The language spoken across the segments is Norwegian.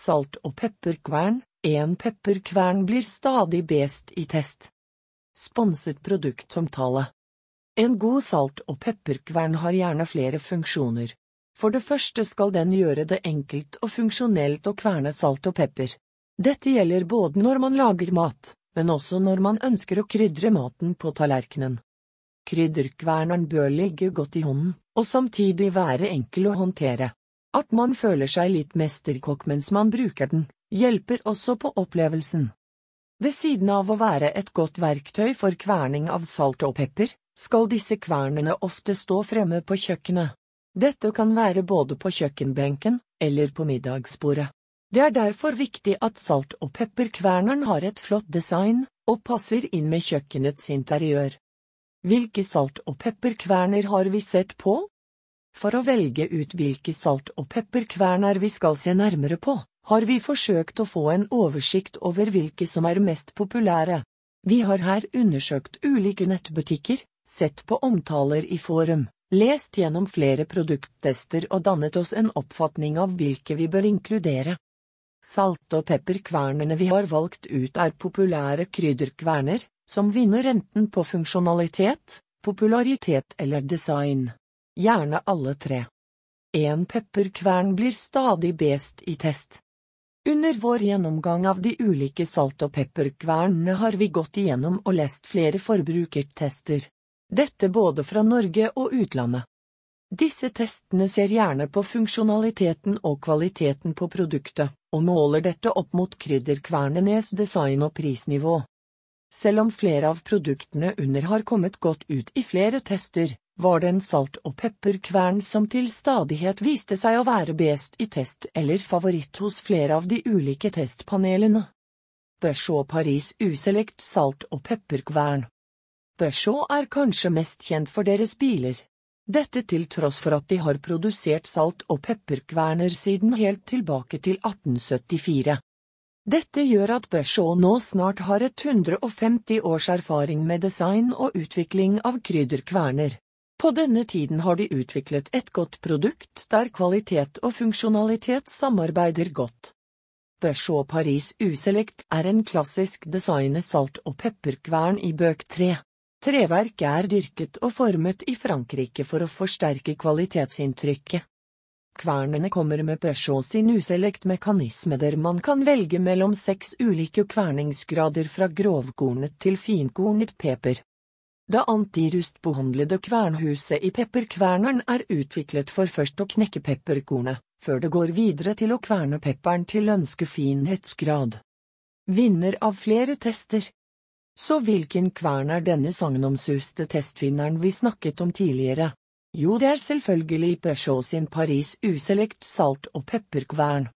Salt- og pepperkvern, en pepperkvern blir stadig best i test. Sponset produktomtale En god salt- og pepperkvern har gjerne flere funksjoner. For det første skal den gjøre det enkelt og funksjonelt å kverne salt og pepper. Dette gjelder både når man lager mat, men også når man ønsker å krydre maten på tallerkenen. Krydderkverneren bør ligge godt i hånden, og samtidig være enkel å håndtere. At man føler seg litt mesterkokk mens man bruker den, hjelper også på opplevelsen. Ved siden av å være et godt verktøy for kverning av salt og pepper, skal disse kvernene ofte stå fremme på kjøkkenet. Dette kan være både på kjøkkenbenken eller på middagsbordet. Det er derfor viktig at salt- og pepperkverneren har et flott design og passer inn med kjøkkenets interiør. Hvilke salt- og pepperkverner har vi sett på? For å velge ut hvilke salt- og pepperkverner vi skal se nærmere på, har vi forsøkt å få en oversikt over hvilke som er mest populære. Vi har her undersøkt ulike nettbutikker, sett på omtaler i forum, lest gjennom flere produkttester og dannet oss en oppfatning av hvilke vi bør inkludere. Salt- og pepperkvernene vi har valgt ut er populære krydderkverner, som vinner enten på funksjonalitet, popularitet eller design. Gjerne alle tre. En pepperkvern blir stadig best i test. Under vår gjennomgang av de ulike salt- og pepperkvernene har vi gått igjennom og lest flere forbrukertester. Dette både fra Norge og utlandet. Disse testene ser gjerne på funksjonaliteten og kvaliteten på produktet, og måler dette opp mot krydderkvernenes design og prisnivå. Selv om flere av produktene under har kommet godt ut i flere tester, var det en salt- og pepperkvern som til stadighet viste seg å være best i test eller favoritt hos flere av de ulike testpanelene. Peugeot Paris uselekt salt- og pepperkvern Peugeot er kanskje mest kjent for deres biler. Dette til tross for at de har produsert salt- og pepperkverner siden helt tilbake til 1874. Dette gjør at Peugeot nå snart har et 150 års erfaring med design og utvikling av krydderkverner. På denne tiden har de utviklet et godt produkt der kvalitet og funksjonalitet samarbeider godt. Peugeot Paris Uselect er en klassisk designet salt- og pepperkvern i bøk 3. Treverket er dyrket og formet i Frankrike for å forsterke kvalitetsinntrykket. Kvernene kommer med Peugeot sin Uselect-mekanisme der man kan velge mellom seks ulike kverningsgrader fra grovkornet til finkornet pepper. Det antirustbehandlede kvernhuset i pepperkverneren er utviklet for først å knekke pepperkornet, før det går videre til å kverne pepperen til ønskefinhetsgrad. Vinner av flere tester. Så hvilken kvern er denne sagnomsuste testvinneren vi snakket om tidligere? Jo, det er selvfølgelig Peugeot sin Paris Uselect salt- og pepperkvern.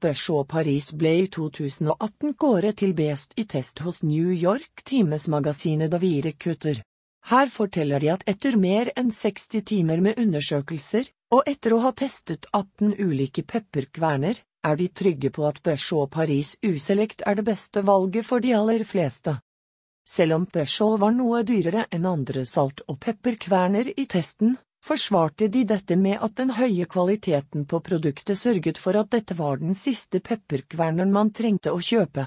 Peugeot Paris ble i 2018 kåret til best i test hos New York Times-magasinet Davire Kutter. Her forteller de at etter mer enn 60 timer med undersøkelser, og etter å ha testet 18 ulike pepperkverner, er de trygge på at Peugeot Paris uselekt er det beste valget for de aller fleste. Selv om Peugeot var noe dyrere enn andre salt- og pepperkverner i testen, forsvarte de dette med at den høye kvaliteten på produktet sørget for at dette var den siste pepperkverneren man trengte å kjøpe.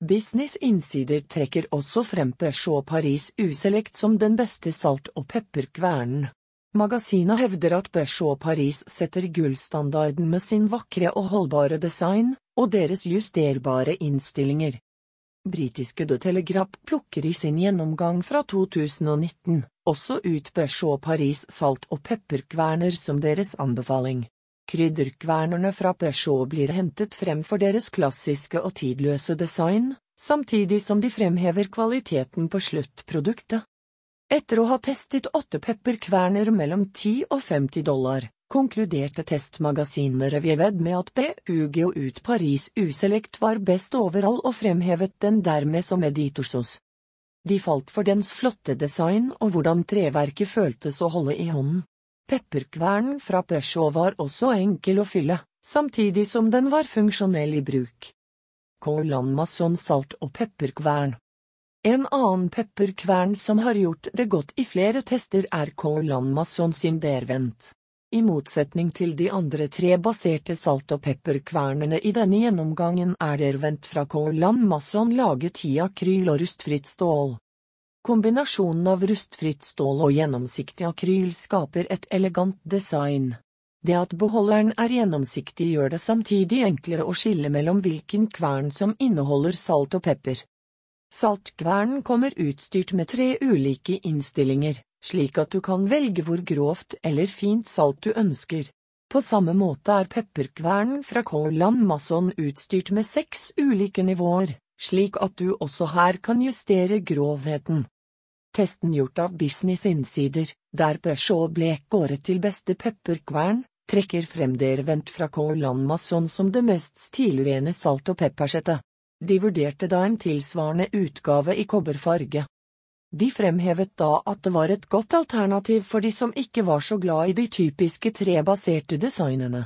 Business Insider trekker også frem Peugeot Paris Uselect som den beste salt- og pepperkvernen. Magasinet hevder at Peugeot Paris setter gullstandarden med sin vakre og holdbare design, og deres justerbare innstillinger. Britiske The Telegraph plukker i sin gjennomgang fra 2019 også ut Peugeot Paris salt- og pepperkverner som deres anbefaling. Krydderkvernerne fra Peugeot blir hentet frem for deres klassiske og tidløse design, samtidig som de fremhever kvaliteten på sluttproduktet. Etter å ha testet åtte pepperkverner mellom 10 og 50 dollar, konkluderte testmagasinet Review med at BUG og Ut Paris Uselect var best overall og fremhevet den dermed som editorsos. De falt for dens flotte design og hvordan treverket føltes å holde i hånden. Pepperkvernen fra Peugeot var også enkel å fylle, samtidig som den var funksjonell i bruk. Colan Masson salt- og pepperkvern En annen pepperkvern som har gjort det godt i flere tester er Colan Masson sin Dervent. I motsetning til de andre tre baserte salt- og pepperkvernene i denne gjennomgangen er dervent fra Kåland Masson laget i akryl og rustfritt stål. Kombinasjonen av rustfritt stål og gjennomsiktig akryl skaper et elegant design. Det at beholderen er gjennomsiktig gjør det samtidig enklere å skille mellom hvilken kvern som inneholder salt og pepper. Saltkvernen kommer utstyrt med tre ulike innstillinger slik at du kan velge hvor grovt eller fint salt du ønsker. På samme måte er pepperkvernen fra Kåland Masson utstyrt med seks ulike nivåer, slik at du også her kan justere grovheten. Testen gjort av Business Insider, der Peugeot ble kåret til beste pepperkvern, trekker frem dervent fra Kåland Masson som det mest stilrene salt- og peppersettet. De vurderte da en tilsvarende utgave i kobberfarge. De fremhevet da at det var et godt alternativ for de som ikke var så glad i de typiske trebaserte designene.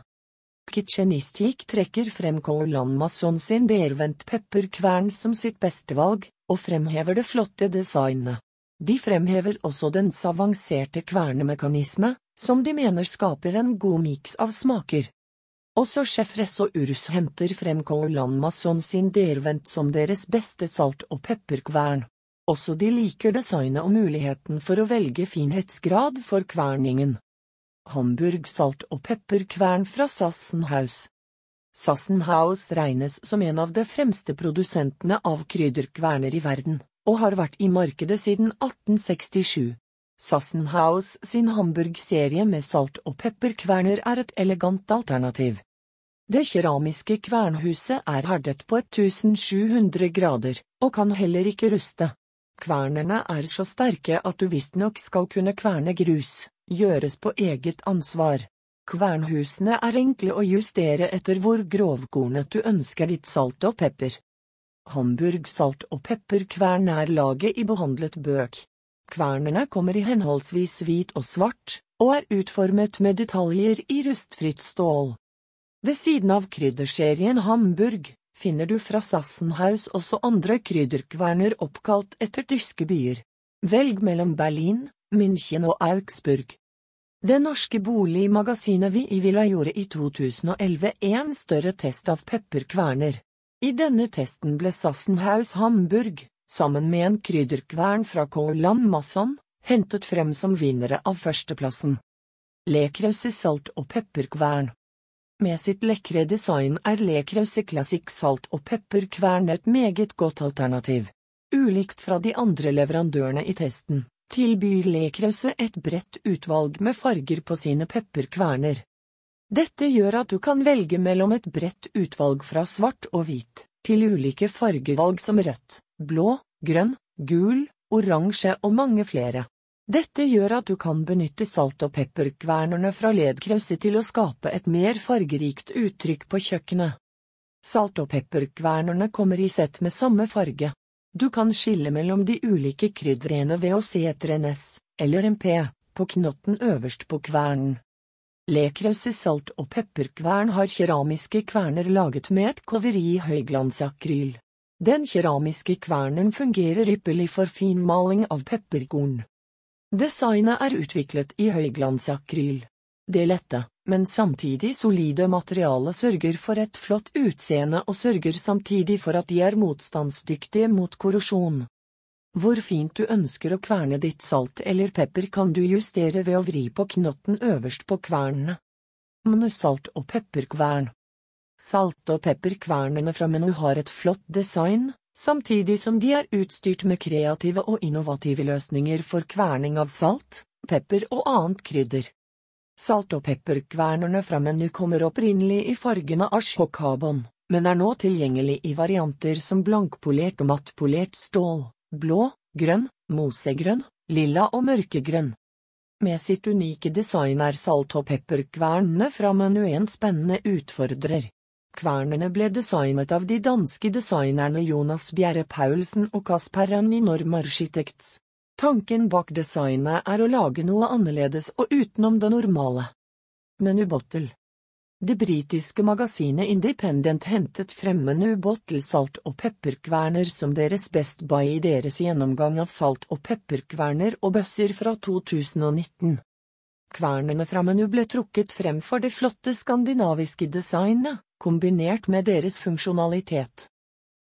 Kitchenistik trekker frem Colan Masson sin bervendt pepperkvern som sitt beste valg, og fremhever det flotte designet. De fremhever også dens avanserte kvernemekanisme, som de mener skaper en god miks av smaker. Også sjef og Urus henter frem Colan Masson sin dervendt som deres beste salt- og pepperkvern. Også de liker designet og muligheten for å velge finhetsgrad for kverningen. Hamburg salt- og pepperkvern fra Sassenhaus Sassenhaus regnes som en av de fremste produsentene av krydderkverner i verden, og har vært i markedet siden 1867. Sassenhaus sin Hamburg-serie med salt- og pepperkverner er et elegant alternativ. Det keramiske kvernhuset er herdet på 1700 grader, og kan heller ikke ruste. Kvernene er så sterke at du visstnok skal kunne kverne grus, gjøres på eget ansvar. Kvernhusene er enkle å justere etter hvor grovkornet du ønsker ditt salt og pepper. Hamburg salt- og pepperkvern er laget i behandlet bøk. Kvernene kommer i henholdsvis hvit og svart, og er utformet med detaljer i rustfritt stål. Ved siden av krydderserien Hamburg, finner du fra Sassenhaus også andre krydderkverner oppkalt etter tyske byer. Velg mellom Berlin, München og Augsburg. Det norske boligmagasinet Vi i Villa gjorde i 2011 en større test av pepperkverner. I denne testen ble Sassenhaus Hamburg, sammen med en krydderkvern fra Kåland Masson, hentet frem som vinnere av førsteplassen. Lekrause salt- og pepperkvern. Med sitt lekre design er Lekrause Classic salt- og pepperkvern et meget godt alternativ. Ulikt fra de andre leverandørene i testen, tilbyr Lekrause et bredt utvalg med farger på sine pepperkverner. Dette gjør at du kan velge mellom et bredt utvalg fra svart og hvit, til ulike fargevalg som rødt, blå, grønn, gul, oransje og mange flere. Dette gjør at du kan benytte salt- og pepperkvernerne fra ledkrauset til å skape et mer fargerikt uttrykk på kjøkkenet. Salt- og pepperkvernerne kommer i sett med samme farge. Du kan skille mellom de ulike krydderene ved å se etter en S, eller en P, på knotten øverst på kvernen. Lekrauset salt- og pepperkvern har keramiske kverner laget med et koveri høyglansakryl. Den keramiske kvernen fungerer ypperlig for finmaling av pepperkorn. Designet er utviklet i høyglansakryl. Det lette, men samtidig solide materialet sørger for et flott utseende og sørger samtidig for at de er motstandsdyktige mot korrosjon. Hvor fint du ønsker å kverne ditt salt eller pepper kan du justere ved å vri på knotten øverst på kvernene. Menusalt og pepperkvern Salt- og pepperkvernene fra Menu har et flott design, samtidig som de er utstyrt med kreative og innovative løsninger for kverning av salt, pepper og annet krydder. Salt- og pepperkvernerne fra Menu kommer opprinnelig i fargene asj og carbon, men er nå tilgjengelig i varianter som blankpolert og mattpolert stål, blå, grønn, mosegrønn, lilla og mørkegrønn. Med sitt unike design er salt- og pepperkvernene fra Menu en spennende utfordrer. Kvernene ble designet av de danske designerne Jonas Bjerre Paulsen og Kasper Rønn i Norm Architects. Tanken bak designet er å lage noe annerledes og utenom det normale. Menu Bottle Det britiske magasinet Independent hentet frem Menu Bottle salt- og pepperkverner som deres Best Buy i deres gjennomgang av salt- og pepperkverner og bøsser fra 2019. Kvernene fra menu ble trukket frem for det flotte skandinaviske designet, kombinert med deres funksjonalitet.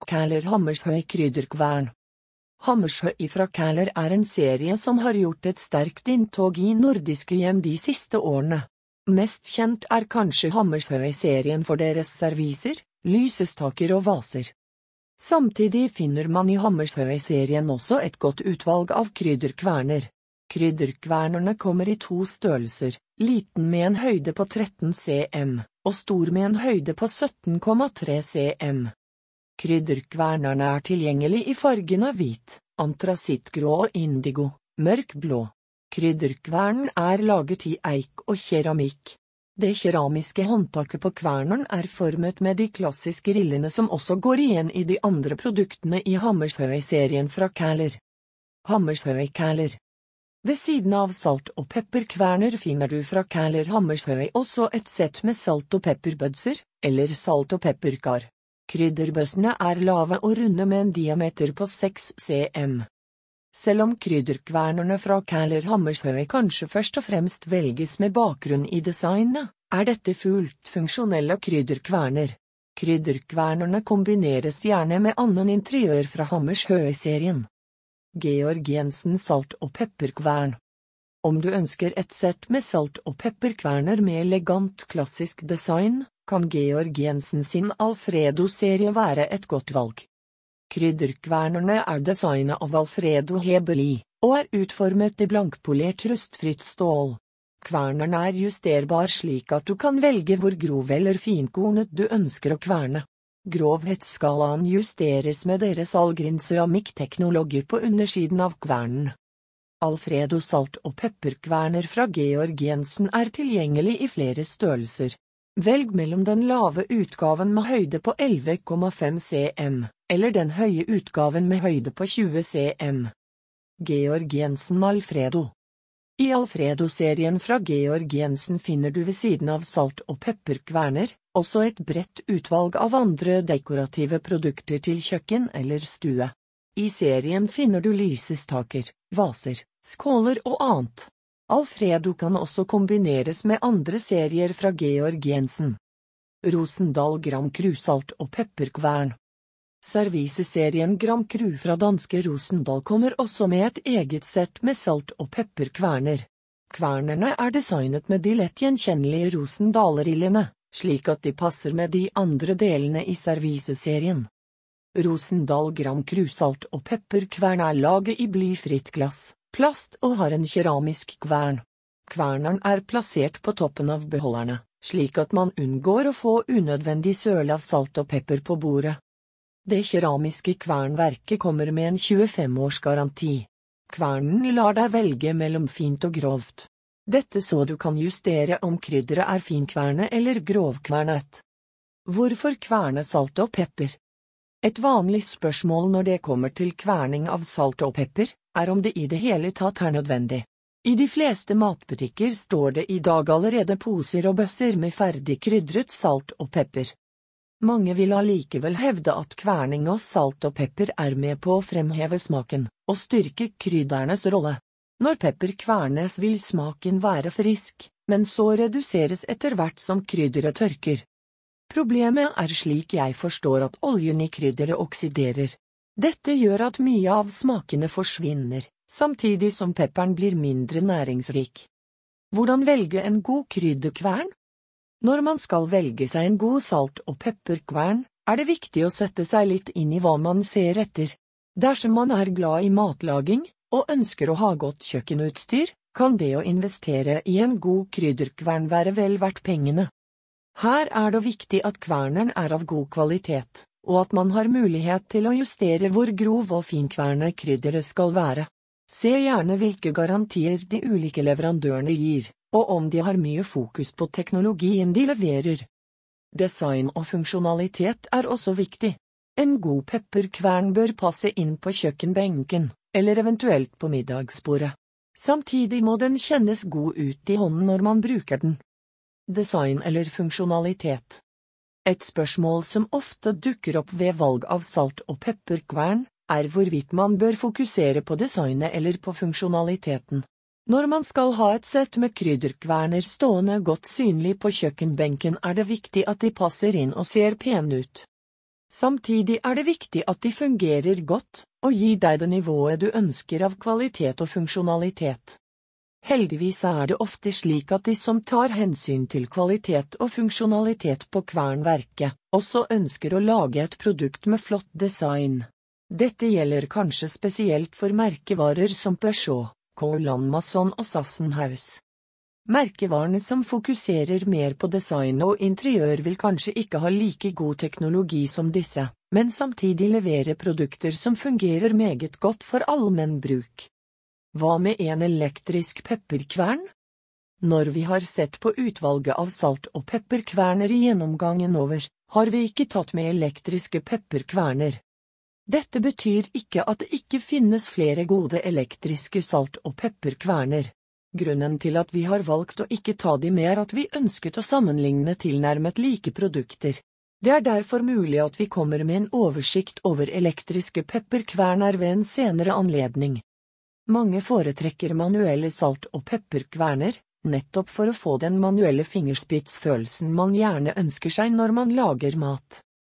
Kæler Hammershøi krydderkvern Hammershøi fra Kæler er en serie som har gjort et sterkt inntog i nordiske hjem de siste årene. Mest kjent er kanskje Hammershøi-serien for deres serviser, lysestaker og vaser. Samtidig finner man i Hammershøi-serien også et godt utvalg av krydderkverner. Krydderkvernerne kommer i to størrelser, liten med en høyde på 13 cm, og stor med en høyde på 17,3 cm. Krydderkvernerne er tilgjengelig i fargene hvit, antrasittgrå og indigo, mørk blå. Krydderkvernen er laget i eik og keramikk. Det keramiske håndtaket på kverneren er formet med de klassiske rillene som også går igjen i de andre produktene i Hammershøi-serien fra Kæler. Hammershøi-Kæler ved siden av salt- og pepperkverner finner du fra Kæler Hammershøi også et sett med salt- og pepperbødser, eller salt- og pepperkar. Krydderbøssene er lave og runde med en diameter på 6 cm. Selv om krydderkvernerne fra Kæler Hammershøi kanskje først og fremst velges med bakgrunn i designet, er dette fullt funksjonelle krydderkverner. Krydderkvernerne kombineres gjerne med annen interiør fra Hammershøi-serien. Georg Jensen salt- og pepperkvern. Om du ønsker et sett med salt- og pepperkverner med elegant klassisk design, kan Georg Jensen sin Alfredo-serie være et godt valg. Krydderkvernerne er designet av Alfredo Hebeli, og er utformet i blankpolert rustfritt stål. Kverneren er justerbar slik at du kan velge hvor grov eller finkornet du ønsker å kverne. Grovhetsskalaen justeres med deres Algrin keramikkteknologer på undersiden av kvernen. Alfredo salt- og pepperkverner fra Georg Jensen er tilgjengelig i flere størrelser. Velg mellom den lave utgaven med høyde på 11,5 cm, eller den høye utgaven med høyde på 20 cm. Georg Jensen Alfredo I Alfredo-serien fra Georg Jensen finner du ved siden av salt- og pepperkverner, også et bredt utvalg av andre dekorative produkter til kjøkken eller stue. I serien finner du lysestaker, vaser, skåler og annet. Alfredo kan også kombineres med andre serier fra Georg Jensen. Rosendal Gram Krusalt og pepperkvern. Serviseserien Gram Kru fra danske Rosendal kommer også med et eget sett med salt- og pepperkverner. Kvernerne er designet med de lett gjenkjennelige Rosendal-rillene slik at de passer med de andre delene i serviseserien. Rosendal Gram krusalt og pepperkvern er laget i blyfritt glass, plast og har en keramisk kvern. Kverneren er plassert på toppen av beholderne, slik at man unngår å få unødvendig søl av salt og pepper på bordet. Det keramiske kvernverket kommer med en 25 års garanti. Kvernen lar deg velge mellom fint og grovt. Dette så du kan justere om krydderet er finkverne eller grovkvernet. Hvorfor kverne salt og pepper? Et vanlig spørsmål når det kommer til kverning av salt og pepper, er om det i det hele tatt er nødvendig. I de fleste matbutikker står det i dag allerede poser og bøsser med ferdig krydret salt og pepper. Mange vil allikevel hevde at kverning av salt og pepper er med på å fremheve smaken og styrke kryddernes rolle. Når pepper kvernes vil smaken være frisk, men så reduseres etter hvert som krydderet tørker. Problemet er slik jeg forstår at oljen i krydderet oksiderer. Dette gjør at mye av smakene forsvinner, samtidig som pepperen blir mindre næringsrik. Hvordan velge en god krydderkvern? Når man skal velge seg en god salt- og pepperkvern, er det viktig å sette seg litt inn i hva man ser etter. Dersom man er glad i matlaging, og ønsker å ha godt kjøkkenutstyr, kan det å investere i en god krydderkvern være vel verdt pengene. Her er det viktig at kverneren er av god kvalitet, og at man har mulighet til å justere hvor grov og finkvernet krydderet skal være. Se gjerne hvilke garantier de ulike leverandørene gir, og om de har mye fokus på teknologien de leverer. Design og funksjonalitet er også viktig. En god pepperkvern bør passe inn på kjøkkenbenken, eller eventuelt på middagsbordet. Samtidig må den kjennes god ut i hånden når man bruker den. Design eller funksjonalitet Et spørsmål som ofte dukker opp ved valg av salt- og pepperkvern, er hvorvidt man bør fokusere på designet eller på funksjonaliteten. Når man skal ha et sett med krydderkverner stående godt synlig på kjøkkenbenken, er det viktig at de passer inn og ser pene ut. Samtidig er det viktig at de fungerer godt og gir deg det nivået du ønsker av kvalitet og funksjonalitet. Heldigvis er det ofte slik at de som tar hensyn til kvalitet og funksjonalitet på kvernverket, også ønsker å lage et produkt med flott design. Dette gjelder kanskje spesielt for merkevarer som Peugeot. Colan Mason og Sassenhaus. Merkevarene som fokuserer mer på design og interiør vil kanskje ikke ha like god teknologi som disse, men samtidig levere produkter som fungerer meget godt for allmenn bruk. Hva med en elektrisk pepperkvern? Når vi har sett på utvalget av salt- og pepperkverner i gjennomgangen over, har vi ikke tatt med elektriske pepperkverner. Dette betyr ikke at det ikke finnes flere gode elektriske salt- og pepperkverner. Grunnen til at vi har valgt å ikke ta de med er at vi ønsket å sammenligne tilnærmet like produkter. Det er derfor mulig at vi kommer med en oversikt over elektriske pepperkverner ved en senere anledning. Mange foretrekker manuelle salt- og pepperkverner, nettopp for å få den manuelle fingerspitsfølelsen man gjerne ønsker seg når man lager mat.